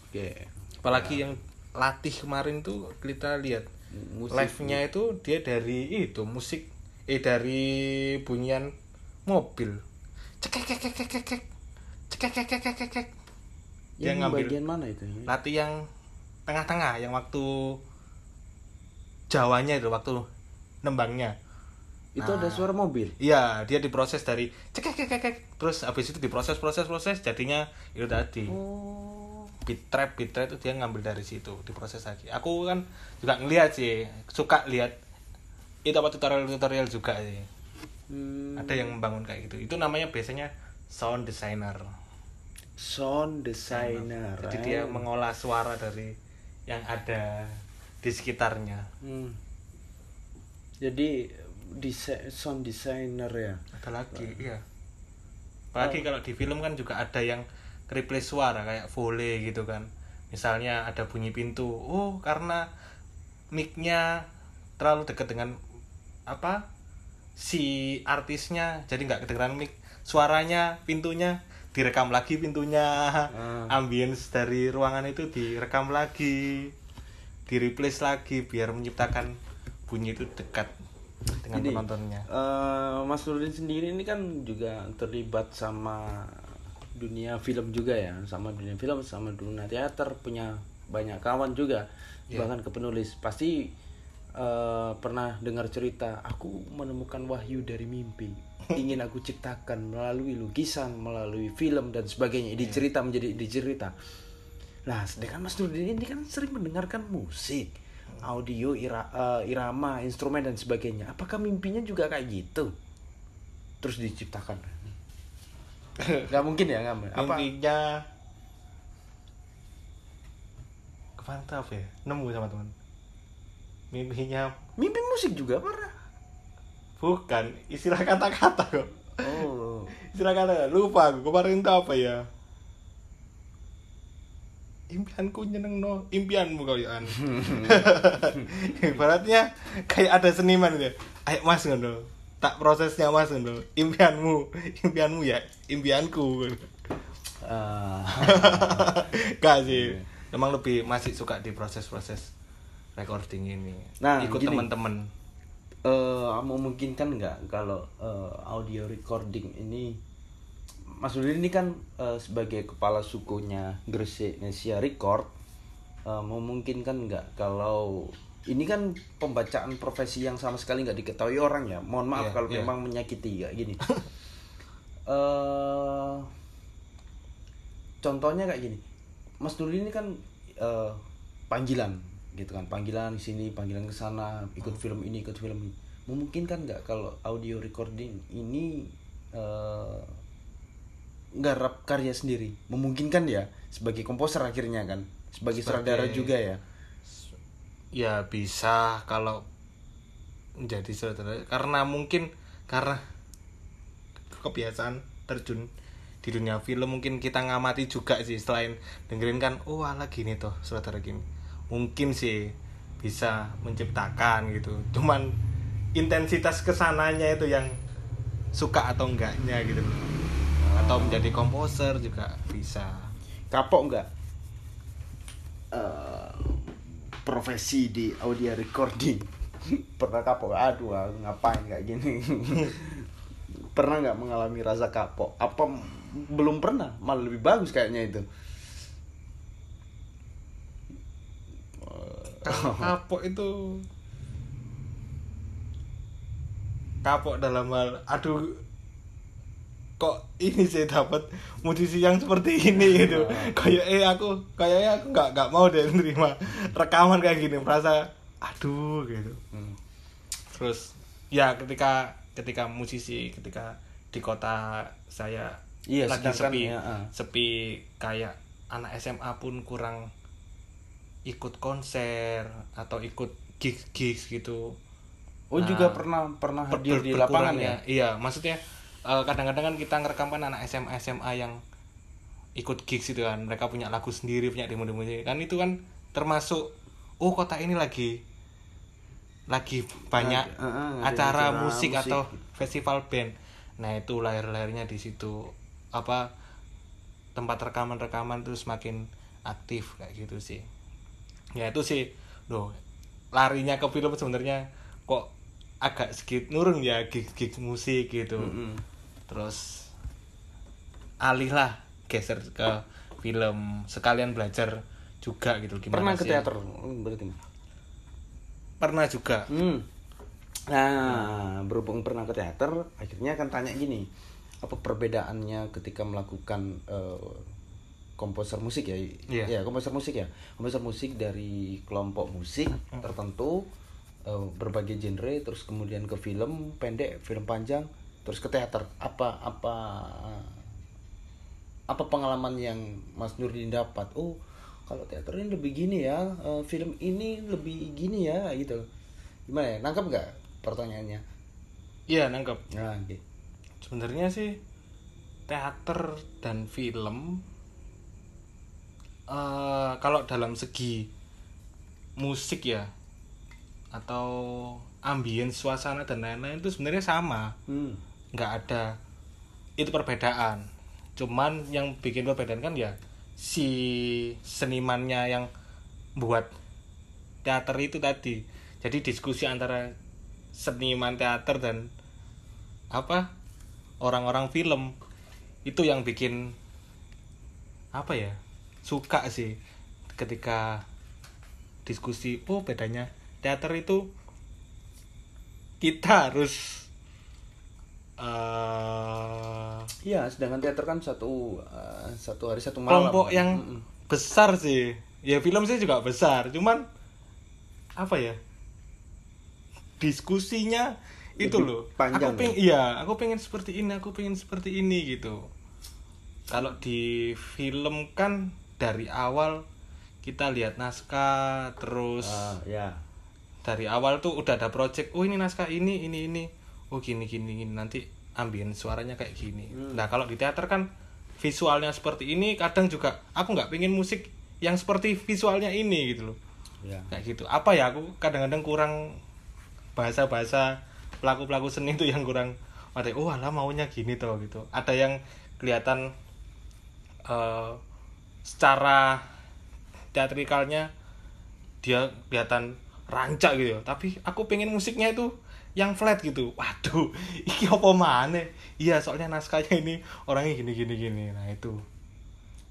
Speaker 1: Oke.
Speaker 2: Apalagi yang latih kemarin tuh kita lihat
Speaker 1: Musik.
Speaker 2: live-nya itu dia dari itu musik eh dari bunyian mobil. Cekek cekek cekek cekek cekek cekek cekek cekek dia
Speaker 1: yang
Speaker 2: ngambil
Speaker 1: bagian mana itu?
Speaker 2: latih yang tengah-tengah yang waktu Jawanya itu waktu nembangnya.
Speaker 1: Itu ada suara mobil?
Speaker 2: Iya dia diproses dari cekek cekek cekek terus habis itu diproses proses proses jadinya itu tadi.
Speaker 1: Oh.
Speaker 2: Beat trap beat trap itu dia ngambil dari situ diproses lagi. Aku kan juga ngeliat sih suka lihat itu apa tutorial tutorial juga sih.
Speaker 1: Hmm,
Speaker 2: ada yang membangun kayak gitu. Itu namanya biasanya sound designer.
Speaker 1: Sound designer.
Speaker 2: jadi
Speaker 1: eh.
Speaker 2: dia mengolah suara dari yang ada di sekitarnya.
Speaker 1: Hmm. jadi desa- sound designer ya?
Speaker 2: Ada lagi iya. Apalagi kalau di film kan juga ada yang replace suara kayak volley gitu kan. Misalnya ada bunyi pintu. Oh karena mic-nya terlalu dekat dengan apa si artisnya jadi nggak kedengeran mic. Suaranya pintunya direkam lagi pintunya. Ambience dari ruangan itu direkam lagi di replace lagi biar menciptakan bunyi itu dekat dengan
Speaker 1: Gini,
Speaker 2: penontonnya
Speaker 1: eh, Mas Nurdin sendiri ini kan juga terlibat sama dunia film juga ya, sama dunia film, sama dunia teater, punya banyak kawan juga,
Speaker 2: Iya.
Speaker 1: bahkan ke penulis. Pasti eh, pernah dengar cerita, aku menemukan wahyu dari mimpi, [LAUGHS] ingin aku ciptakan melalui lukisan, melalui film dan sebagainya. Ide cerita menjadi ide cerita. Nah, sedangkan Mas Nurdin ini kan sering mendengarkan musik, audio, ira- eh, irama, instrumen dan sebagainya. Apakah mimpinya juga kayak gitu? Terus diciptakan? [LAUGHS] Gak mungkin ya, nggak? Apa?
Speaker 2: intinya ke mana apa ya nemu sama teman mimpinya
Speaker 1: Mimpi musik juga pernah.
Speaker 2: bukan istilah kata-kata kok
Speaker 1: Oh,
Speaker 2: istilah kata lupa kemarin itu apa ya impianku nyeneng no impianmu kau ya [LAUGHS] ibaratnya kayak ada seniman gitu. Ayo mas ngono. Tak prosesnya mas ngono. Impianmu. Impianmu ya impianku.
Speaker 1: Ah, [LAUGHS]
Speaker 2: Gak sih. Emang lebih masih suka di proses-proses recording ini.
Speaker 1: Nah,
Speaker 2: ikut teman-teman.
Speaker 1: eh, memungkinkan nggak kalau eh, audio recording ini Mas Nurdin ini kan eh, sebagai kepala sukunya Gresik Nesia Record eh, memungkinkan nggak kalau ini kan pembacaan profesi yang sama sekali nggak diketahui orang ya? Mohon maaf
Speaker 2: Iya,
Speaker 1: kalau
Speaker 2: iya.
Speaker 1: memang menyakiti ya gini. [LAUGHS] Eh contohnya kayak gini. Mas Nurdin ini kan eh, panggilan gitu kan. Panggilan di sini panggilan ke sana ikut film ini ikut film ini. Memungkinkan nggak kalau audio recording ini eh, nggarap karya sendiri. Memungkinkan ya sebagai komposer akhirnya kan. Sebagai
Speaker 2: Sebagai-
Speaker 1: sutradara juga ya.
Speaker 2: Ya bisa kalau menjadi saudara karena mungkin karena kebiasaan terjun di dunia film mungkin kita ngamati juga sih selain dengerin kan oh ala gini toh saudara gini. Mungkin sih bisa menciptakan gitu. Cuman intensitas ke sananya itu yang suka atau enggaknya gitu. loh atau menjadi komposer juga bisa.
Speaker 1: Kapok nggak? Eh, profesi di audio recording. [LAUGHS] Pernah kapok? Aduh ngapain kayak gini? [LAUGHS] Pernah nggak mengalami rasa kapok? Apa belum pernah? Malah lebih bagus kayaknya itu. [LAUGHS]
Speaker 2: Kapok itu kapok dalam hal aduh kok ini saya dapat musisi yang seperti ini gitu. Kayak eh aku kayaknya aku nggak nggak mau deh nerima rekaman kayak gini. Merasa aduh gitu.
Speaker 1: Hmm.
Speaker 2: terus ya ketika ketika musisi ketika di kota saya
Speaker 1: Iya,
Speaker 2: lagi
Speaker 1: sedangkan
Speaker 2: sepi
Speaker 1: ya, ah.
Speaker 2: sepi kayak anak SMA pun kurang ikut konser atau ikut gigs gigs gitu.
Speaker 1: Oh
Speaker 2: Nah,
Speaker 1: juga pernah pernah
Speaker 2: ber-
Speaker 1: hadir di lapangan ya?
Speaker 2: iya maksudnya eh, kadang-kadang kan kita ngerekam kan anak SMA SMA yang ikut gigs itu kan. Mereka punya lagu sendiri punya demo demo kan itu kan termasuk oh kota ini lagi lagi banyak
Speaker 1: eh, eh, ada
Speaker 2: acara
Speaker 1: acara
Speaker 2: musik,
Speaker 1: musik.
Speaker 2: atau festival band. Nah itu lahir-lahirnya di situ. Apa tempat rekaman-rekaman tuh semakin aktif kayak gitu sih. Ya itu sih. Loh larinya ke film sebenarnya kok agak sedikit nurun ya gig-gig musik gitu.
Speaker 1: Mm-mm.
Speaker 2: Terus alih lah geser ke film sekalian belajar juga gitu gimana
Speaker 1: pernah ke teater Hmm, berarti
Speaker 2: pernah juga
Speaker 1: Hmm. Nah, berhubung pernah ke teater, akhirnya akan tanya gini, apa perbedaannya ketika melakukan eh, komposer musik ya?
Speaker 2: Iya.
Speaker 1: Ya, komposer musik ya. Komposer musik dari kelompok musik tertentu eh, berbagai genre, terus kemudian ke film pendek, film panjang, terus ke teater. Apa apa apa pengalaman yang Mas Nurdin dapat? Oh, kalau teater ini lebih gini ya, eh, film ini lebih gini ya, gitu. Gimana ya? Nangkep nggak pertanyaannya?
Speaker 2: iya nangkep
Speaker 1: Nah, oke.
Speaker 2: sebenarnya sih teater dan film eh kalau dalam segi musik ya atau ambience suasana dan lain-lain itu sebenarnya sama
Speaker 1: Hmm.
Speaker 2: Nggak ada. Itu perbedaan. Cuman yang bikin perbedaan kan ya si senimannya yang buat teater itu tadi. Jadi diskusi antara seniman teater dan apa? Orang-orang film itu yang bikin apa ya? Suka sih ketika diskusi oh bedanya teater itu kita harus eh
Speaker 1: Iya, sedangkan teater kan satu eh, satu hari satu malam.
Speaker 2: kelompok yang
Speaker 1: Mm-mm.
Speaker 2: besar sih. Ya film sih juga besar. Cuman apa ya? Diskusinya itu
Speaker 1: Lebih
Speaker 2: loh.
Speaker 1: Panjang
Speaker 2: aku pengen iya aku pengen seperti ini aku pengen seperti ini gitu. Kalau di film kan dari awal kita lihat naskah terus
Speaker 1: Ah, ya.
Speaker 2: dari awal tuh udah ada project oh ini naskah ini ini ini oh gini gini, gini. nanti ambien suaranya kayak gini nah kalau di teater kan visualnya seperti ini kadang juga aku nggak pengen musik yang seperti visualnya ini gitu loh
Speaker 1: Ya.
Speaker 2: kayak gitu apa ya aku kadang-kadang kurang bahasa-bahasa pelaku-pelaku seni itu yang kurang ada oh alah maunya gini toh gitu ada yang kelihatan eh, secara teatrikalnya dia kelihatan rancak gitu ya. tapi aku pengen musiknya itu yang flat gitu. Waduh [LAUGHS] iki apa mana iya soalnya naskahnya ini orangnya gini gini gini. Nah itu.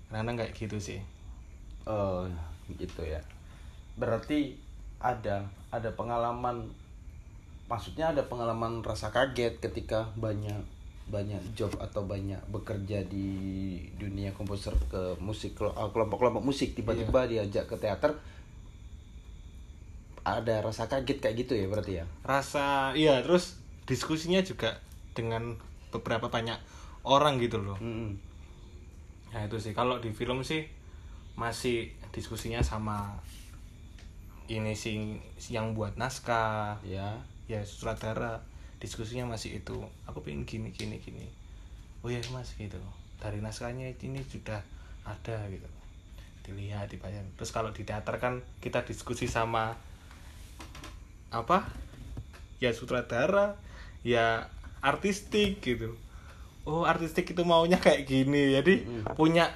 Speaker 2: Karena kayak gitu sih.
Speaker 1: Oh, gitu ya. Berarti ada ada pengalaman maksudnya ada pengalaman rasa kaget ketika banyak banyak job atau banyak bekerja di dunia komposer ke musik eh, kelompok-kelompok musik tiba-tiba diajak ke teater ada rasa kaget kayak gitu ya berarti ya?
Speaker 2: Rasa iya terus diskusinya juga dengan beberapa banyak orang gitu loh.
Speaker 1: Mm-mm.
Speaker 2: nah itu sih. Kalau di film sih masih diskusinya sama ini sih yang buat naskah
Speaker 1: ya
Speaker 2: ya sutradara. Diskusinya masih itu. Aku pengen gini gini gini. Oh ya mas gitu. Dari naskahnya ini sudah ada gitu. Dilihat dibayang terus kalau di teater kan kita diskusi sama apa? Ya sutradara ya artistik gitu. Oh artistik itu maunya kayak gini. Jadi punya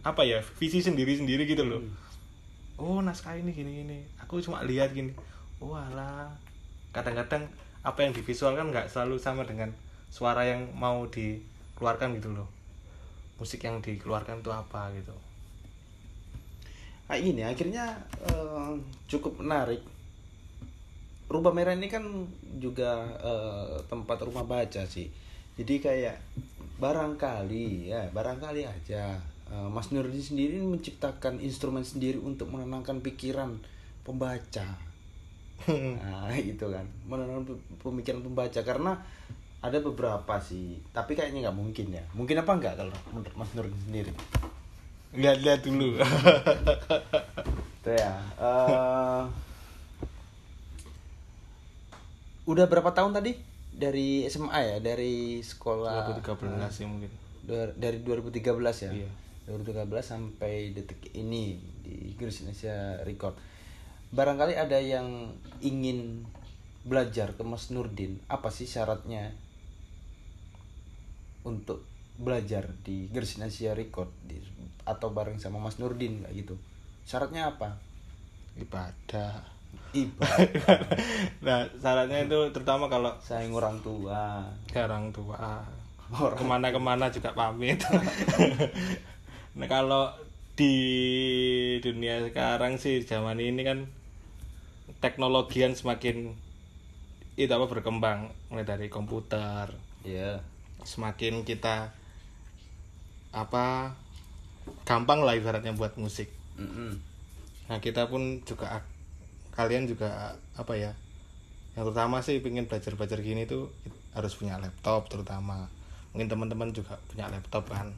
Speaker 2: apa ya visi sendiri sendiri gitu loh. Oh naskah ini gini gini. Aku cuma lihat gini. Oh alah. Kadang-kadang apa yang divisualkan nggak selalu sama dengan suara yang mau dikeluarkan gitu loh. Musik yang dikeluarkan itu apa gitu.
Speaker 1: Nah ini akhirnya eh, cukup menarik. Rubah Merah ini kan juga eh, tempat rumah baca sih. Jadi kayak barangkali ya barangkali aja eh, Mas Nurdin sendiri menciptakan instrumen sendiri untuk menenangkan pikiran pembaca. Nah itu kan menenangkan pe- pemikiran pembaca karena ada beberapa sih tapi kayaknya nggak mungkin ya mungkin apa nggak kalau menurut Mas Nurdin sendiri
Speaker 2: lihat-lihat dulu
Speaker 1: Tuh ya. eh, udah berapa tahun tadi dari SMA ya, dari sekolah
Speaker 2: 2013 sih mungkin
Speaker 1: dari 2013 ya.
Speaker 2: Iya.
Speaker 1: 2013 sampai detik ini di Gris Indonesia Record. Barangkali ada yang ingin belajar ke Mas Nurdin, apa sih syaratnya untuk belajar di Gris Indonesia Record di, atau bareng sama Mas Nurdin kayak gitu? Syaratnya apa?
Speaker 2: ibadah
Speaker 1: Ibadah [LAUGHS]
Speaker 2: nah syaratnya itu terutama kalau
Speaker 1: sayang orang tua.
Speaker 2: orang tua.
Speaker 1: Orang
Speaker 2: ke mana-kemana juga pamit. [LAUGHS] Nah kalau di dunia sekarang sih zaman ini kan teknologian semakin itu apa berkembang. Mulai dari komputer.
Speaker 1: Ya.
Speaker 2: semakin kita apa gampang lah ibaratnya buat musik.
Speaker 1: Mm-mm.
Speaker 2: nah kita pun juga kalian juga apa ya yang terutama sih pengen belajar belajar gini tuh harus punya laptop terutama. Mungkin teman-teman juga punya laptop kan.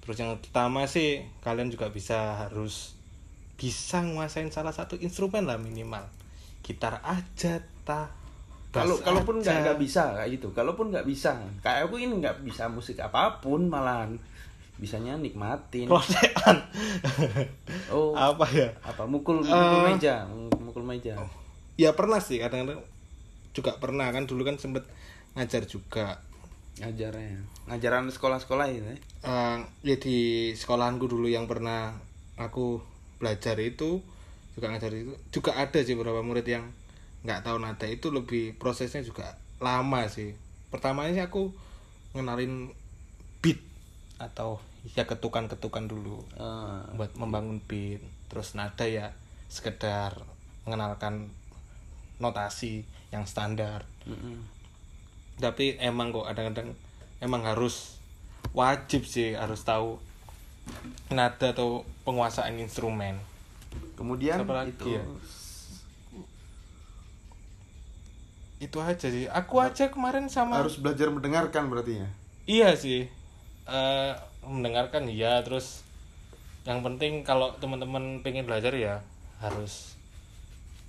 Speaker 2: Terus yang pertama sih kalian juga bisa harus bisa nguasain salah satu instrumen lah minimal. Gitar aja ta
Speaker 1: Kalau kalaupun nggak nggak bisa kayak gitu, kalaupun nggak bisa, kayak aku ini nggak bisa musik apa pun malahan, bisanya nikmatin.
Speaker 2: Prosean. [LAUGHS]
Speaker 1: Oh,
Speaker 2: apa ya
Speaker 1: apa mukul mukul
Speaker 2: Eh.
Speaker 1: meja, mukul meja.
Speaker 2: ya pernah sih kadang-kadang juga pernah kan dulu kan sempet ngajar juga
Speaker 1: Ngajarnya, ngajaran sekolah-sekolah ini.
Speaker 2: Eh, ya di sekolahanku dulu yang pernah aku belajar itu juga ngajar itu juga ada sih beberapa murid yang nggak tahu nada itu lebih prosesnya juga lama sih pertamanya sih aku ngenalin beat atau ya ketukan-ketukan dulu.
Speaker 1: Eh,
Speaker 2: buat membangun beat. Terus nada ya sekedar mengenalkan notasi yang standar.
Speaker 1: Mm-mm.
Speaker 2: tapi emang kok kadang-kadang emang harus wajib sih harus tahu nada atau penguasaan instrumen.
Speaker 1: Kemudian
Speaker 2: Siapa lagi
Speaker 1: itu
Speaker 2: ya? itu aja sih. Aku aja kemarin sama
Speaker 1: harus belajar mendengarkan berarti ya.
Speaker 2: iya sih. Eh, mendengarkan iya terus yang penting kalau teman-teman pengen belajar ya harus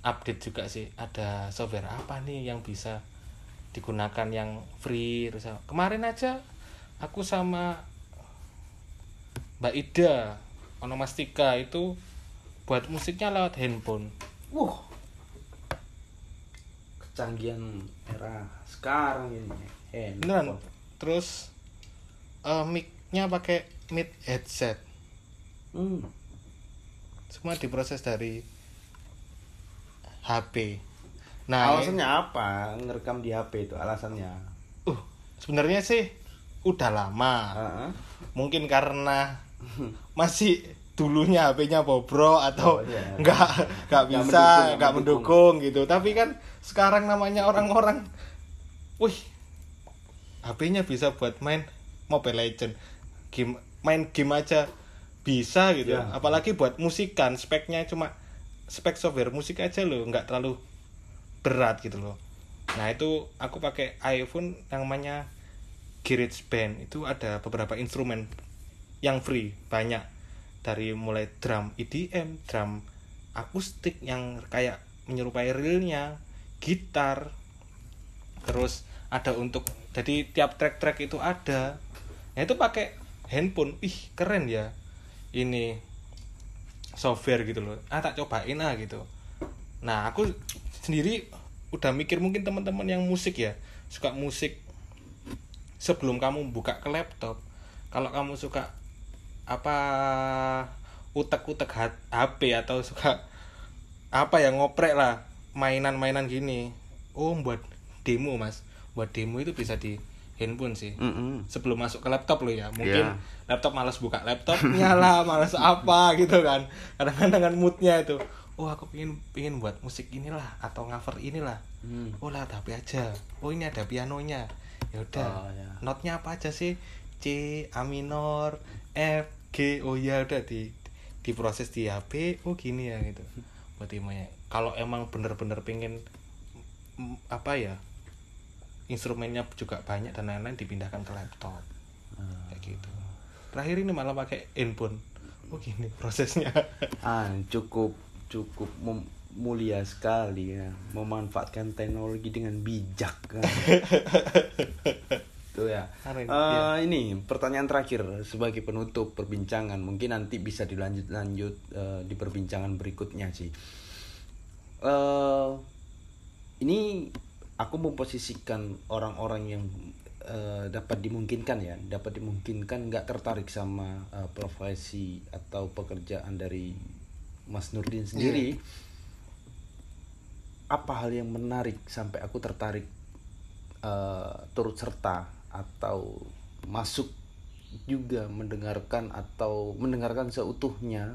Speaker 2: update juga sih ada software apa nih yang bisa digunakan yang free terus kemarin aja aku sama Mbak Ida Onomastika itu buat musiknya lewat handphone
Speaker 1: Wuh. Kecanggihan era sekarang ini.
Speaker 2: beneran
Speaker 1: Handphone.
Speaker 2: terus eh mic-nya pakai mic headset
Speaker 1: Hmm.
Speaker 2: semua diproses dari HP nah
Speaker 1: Alasannya apa ngerekam di HP itu alasannya?
Speaker 2: uh sebenarnya sih udah lama
Speaker 1: Heeh.
Speaker 2: mungkin karena [LAUGHS] masih dulunya HP-nya bobrok atau
Speaker 1: Oh, iya.
Speaker 2: nggak nggak bisa
Speaker 1: mendukung,
Speaker 2: nggak
Speaker 1: mendukung.
Speaker 2: mendukung gitu tapi kan sekarang namanya orang-orang wih HP-nya bisa buat main Mobile Legend game main game aja bisa gitu.
Speaker 1: Ya.
Speaker 2: apalagi buat musikan speknya cuma spek software musik aja loh nggak terlalu berat gitu loh. Nah itu aku pakai iPhone yang namanya GarageBand itu ada beberapa instrumen yang free banyak. Dari mulai drum EDM drum akustik yang kayak menyerupai realnya gitar. Terus ada untuk jadi tiap track-track itu ada. Nah itu pakai handphone ih keren ya ini software gitu loh. Ah tak cobain ah gitu. Nah aku sendiri udah mikir mungkin teman-teman yang musik ya suka musik sebelum kamu buka ke laptop. Kalau kamu suka apa utek-utek HP atau suka apa ya ngoprek lah mainan-mainan gini. Oh buat demo mas. Buat demo itu bisa di handphone sih
Speaker 1: Mm-mm.
Speaker 2: sebelum masuk ke laptop lo ya mungkin
Speaker 1: Iya.
Speaker 2: laptop malas buka laptopnya [LAUGHS] lah malas apa gitu kan kadang-kadang kan moodnya itu oh aku pingin pingin buat musik inilah atau cover inilah
Speaker 1: Hmm.
Speaker 2: oh lah HP aja oh ini ada pianonya ya udah
Speaker 1: Oh, ya.
Speaker 2: notnya apa aja sih C A minor F G oh ya udah di diproses di HP oh gini ya gitu [LAUGHS] buat demonya kalau emang bener-bener pengen mm, apa ya instrumennya juga banyak dan lain-lain dipindahkan ke laptop kayak gitu terakhir ini malah pakai handphone oh gini prosesnya [LAUGHS]
Speaker 1: Ah, cukup cukup mem- mulia sekali ya memanfaatkan teknologi dengan bijak kan. Tuh ya. Eh,
Speaker 2: iya.
Speaker 1: ini pertanyaan terakhir sebagai penutup perbincangan. Mungkin nanti bisa dilanjut-lanjut eh, di perbincangan berikutnya sih. eh ini aku memposisikan orang-orang yang eh, dapat dimungkinkan ya, dapat dimungkinkan nggak tertarik sama eh, profesi atau pekerjaan dari Mas Nurdin sendiri. Apa hal yang menarik sampai aku tertarik eh, turut serta atau masuk juga mendengarkan atau mendengarkan seutuhnya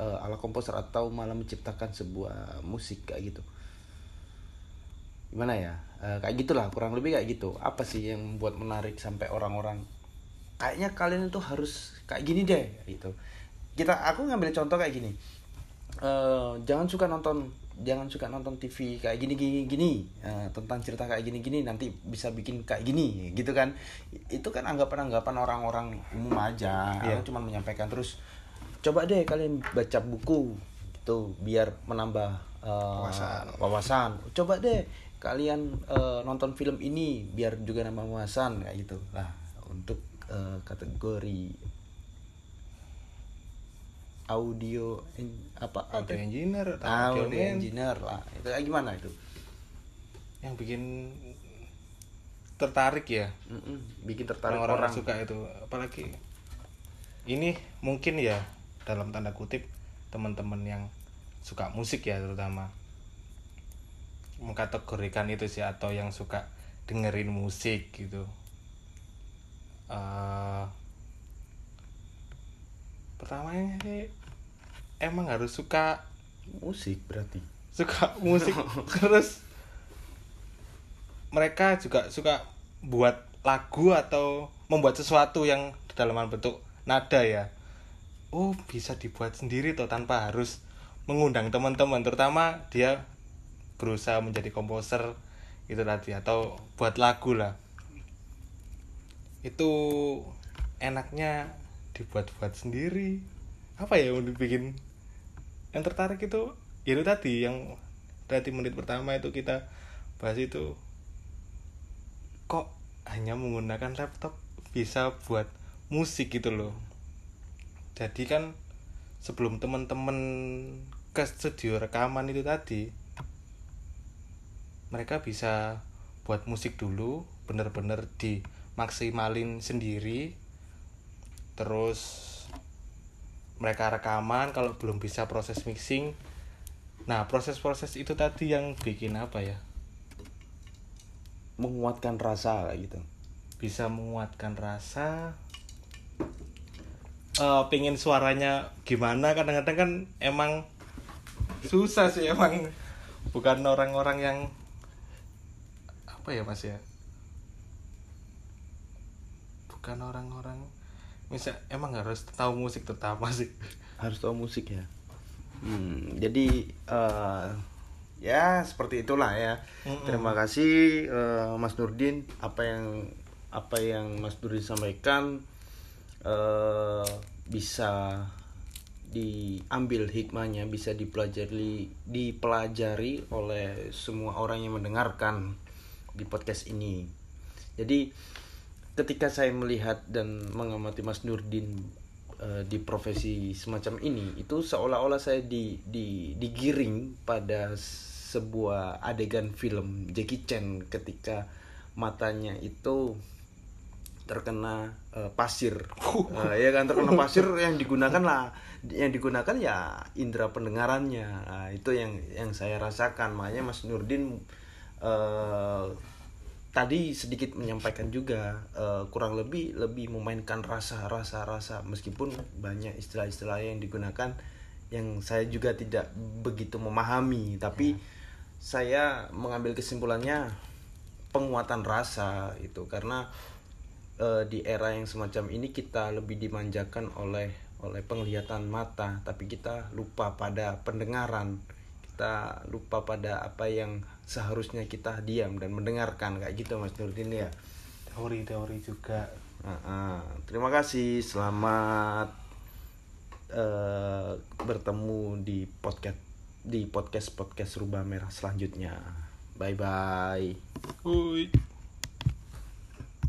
Speaker 1: eh, ala komposer atau malah menciptakan sebuah musik kayak gitu gimana ya? Eh, kayak gitulah kurang lebih kayak gitu. Apa sih yang membuat menarik sampai orang-orang? Kayaknya kalian itu harus kayak gini deh gitu. Kita aku ngambil contoh kayak gini. Eh, jangan suka nonton jangan suka nonton TV kayak gini gini gini. Eh, tentang cerita kayak gini gini nanti bisa bikin kayak gini gitu kan. Itu kan anggapan anggapan orang-orang umum aja.
Speaker 2: Iya.
Speaker 1: aku cuma menyampaikan terus coba deh kalian baca buku gitu biar menambah eh,
Speaker 2: Wawasan.
Speaker 1: wawasan. Coba deh kalian eh, nonton film ini biar juga nambah wawasan kayak gitu. Lah untuk eh, kategori audio en- apa?
Speaker 2: Audio engineer atau
Speaker 1: audio, engineer lah. Itu gimana itu?
Speaker 2: Yang bikin tertarik ya?
Speaker 1: Mm-mm, bikin tertarik
Speaker 2: orang-orang
Speaker 1: orang,
Speaker 2: suka itu. Apalagi ini mungkin ya dalam tanda kutip teman-teman yang suka musik ya terutama mengkategorikan itu sih atau yang suka dengerin musik gitu. Eh pertamanya sih emang harus suka
Speaker 1: musik berarti.
Speaker 2: suka musik. [LAUGHS] Terus mereka juga suka buat lagu atau membuat sesuatu yang dalam bentuk nada ya. Oh bisa dibuat sendiri toh tanpa harus mengundang teman-teman terutama dia berusaha menjadi komposer itu tadi atau buat lagu lah. Itu enaknya dibuat-buat sendiri. Apa ya yang dibikin? Yang tertarik itu ya itu tadi yang tadi menit pertama itu kita bahas itu kok hanya menggunakan laptop bisa buat musik gitu loh. Jadi kan sebelum teman-teman ke studio rekaman itu tadi mereka bisa buat musik dulu bener-bener dimaksimalin sendiri. Terus mereka rekaman kalau belum bisa proses mixing. Nah proses-proses itu tadi yang bikin apa ya?
Speaker 1: Menguatkan rasa kayak gitu.
Speaker 2: Bisa menguatkan rasa. Eh pengen suaranya gimana? Kadang-kadang kan emang susah sih emang. Bukan orang-orang yang apa ya mas ya? Bukan orang-orang misal emang harus tahu musik terutama sih?
Speaker 1: Harus tahu musik ya? Hmm, jadi eh, ya seperti itulah ya.
Speaker 2: Mm-mm.
Speaker 1: terima kasih eh, Mas Nurdin apa yang apa yang Mas Nurdin sampaikan eh, bisa diambil hikmahnya bisa dipelajari dipelajari oleh semua orang yang mendengarkan di podcast ini. Jadi ketika saya melihat dan mengamati Mas Nurdin eh, di profesi semacam ini itu seolah-olah saya di, di digiring pada sebuah adegan film Jackie Chan ketika matanya itu terkena eh, pasir. Eh, ya kan terkena pasir [LAUGHS] yang digunakan lah yang digunakan ya indera pendengarannya. Nah, itu yang yang saya rasakan. Makanya Mas Nurdin eh, tadi sedikit menyampaikan juga eh, kurang lebih lebih memainkan rasa rasa rasa. Meskipun banyak istilah-istilah yang digunakan yang saya juga tidak begitu memahami. Tapi saya mengambil kesimpulannya penguatan rasa itu. Karena eh, di era yang semacam ini kita lebih dimanjakan oleh oleh penglihatan mata. Tapi kita lupa pada pendengaran. Kita lupa pada apa yang seharusnya kita diam dan mendengarkan kayak gitu Mas Nurdin ya.
Speaker 2: Teori-teori juga.
Speaker 1: Ah, ah. terima kasih. Selamat eh, bertemu di podcast di podcast podcast rubah merah selanjutnya. Bye bye
Speaker 2: Hui.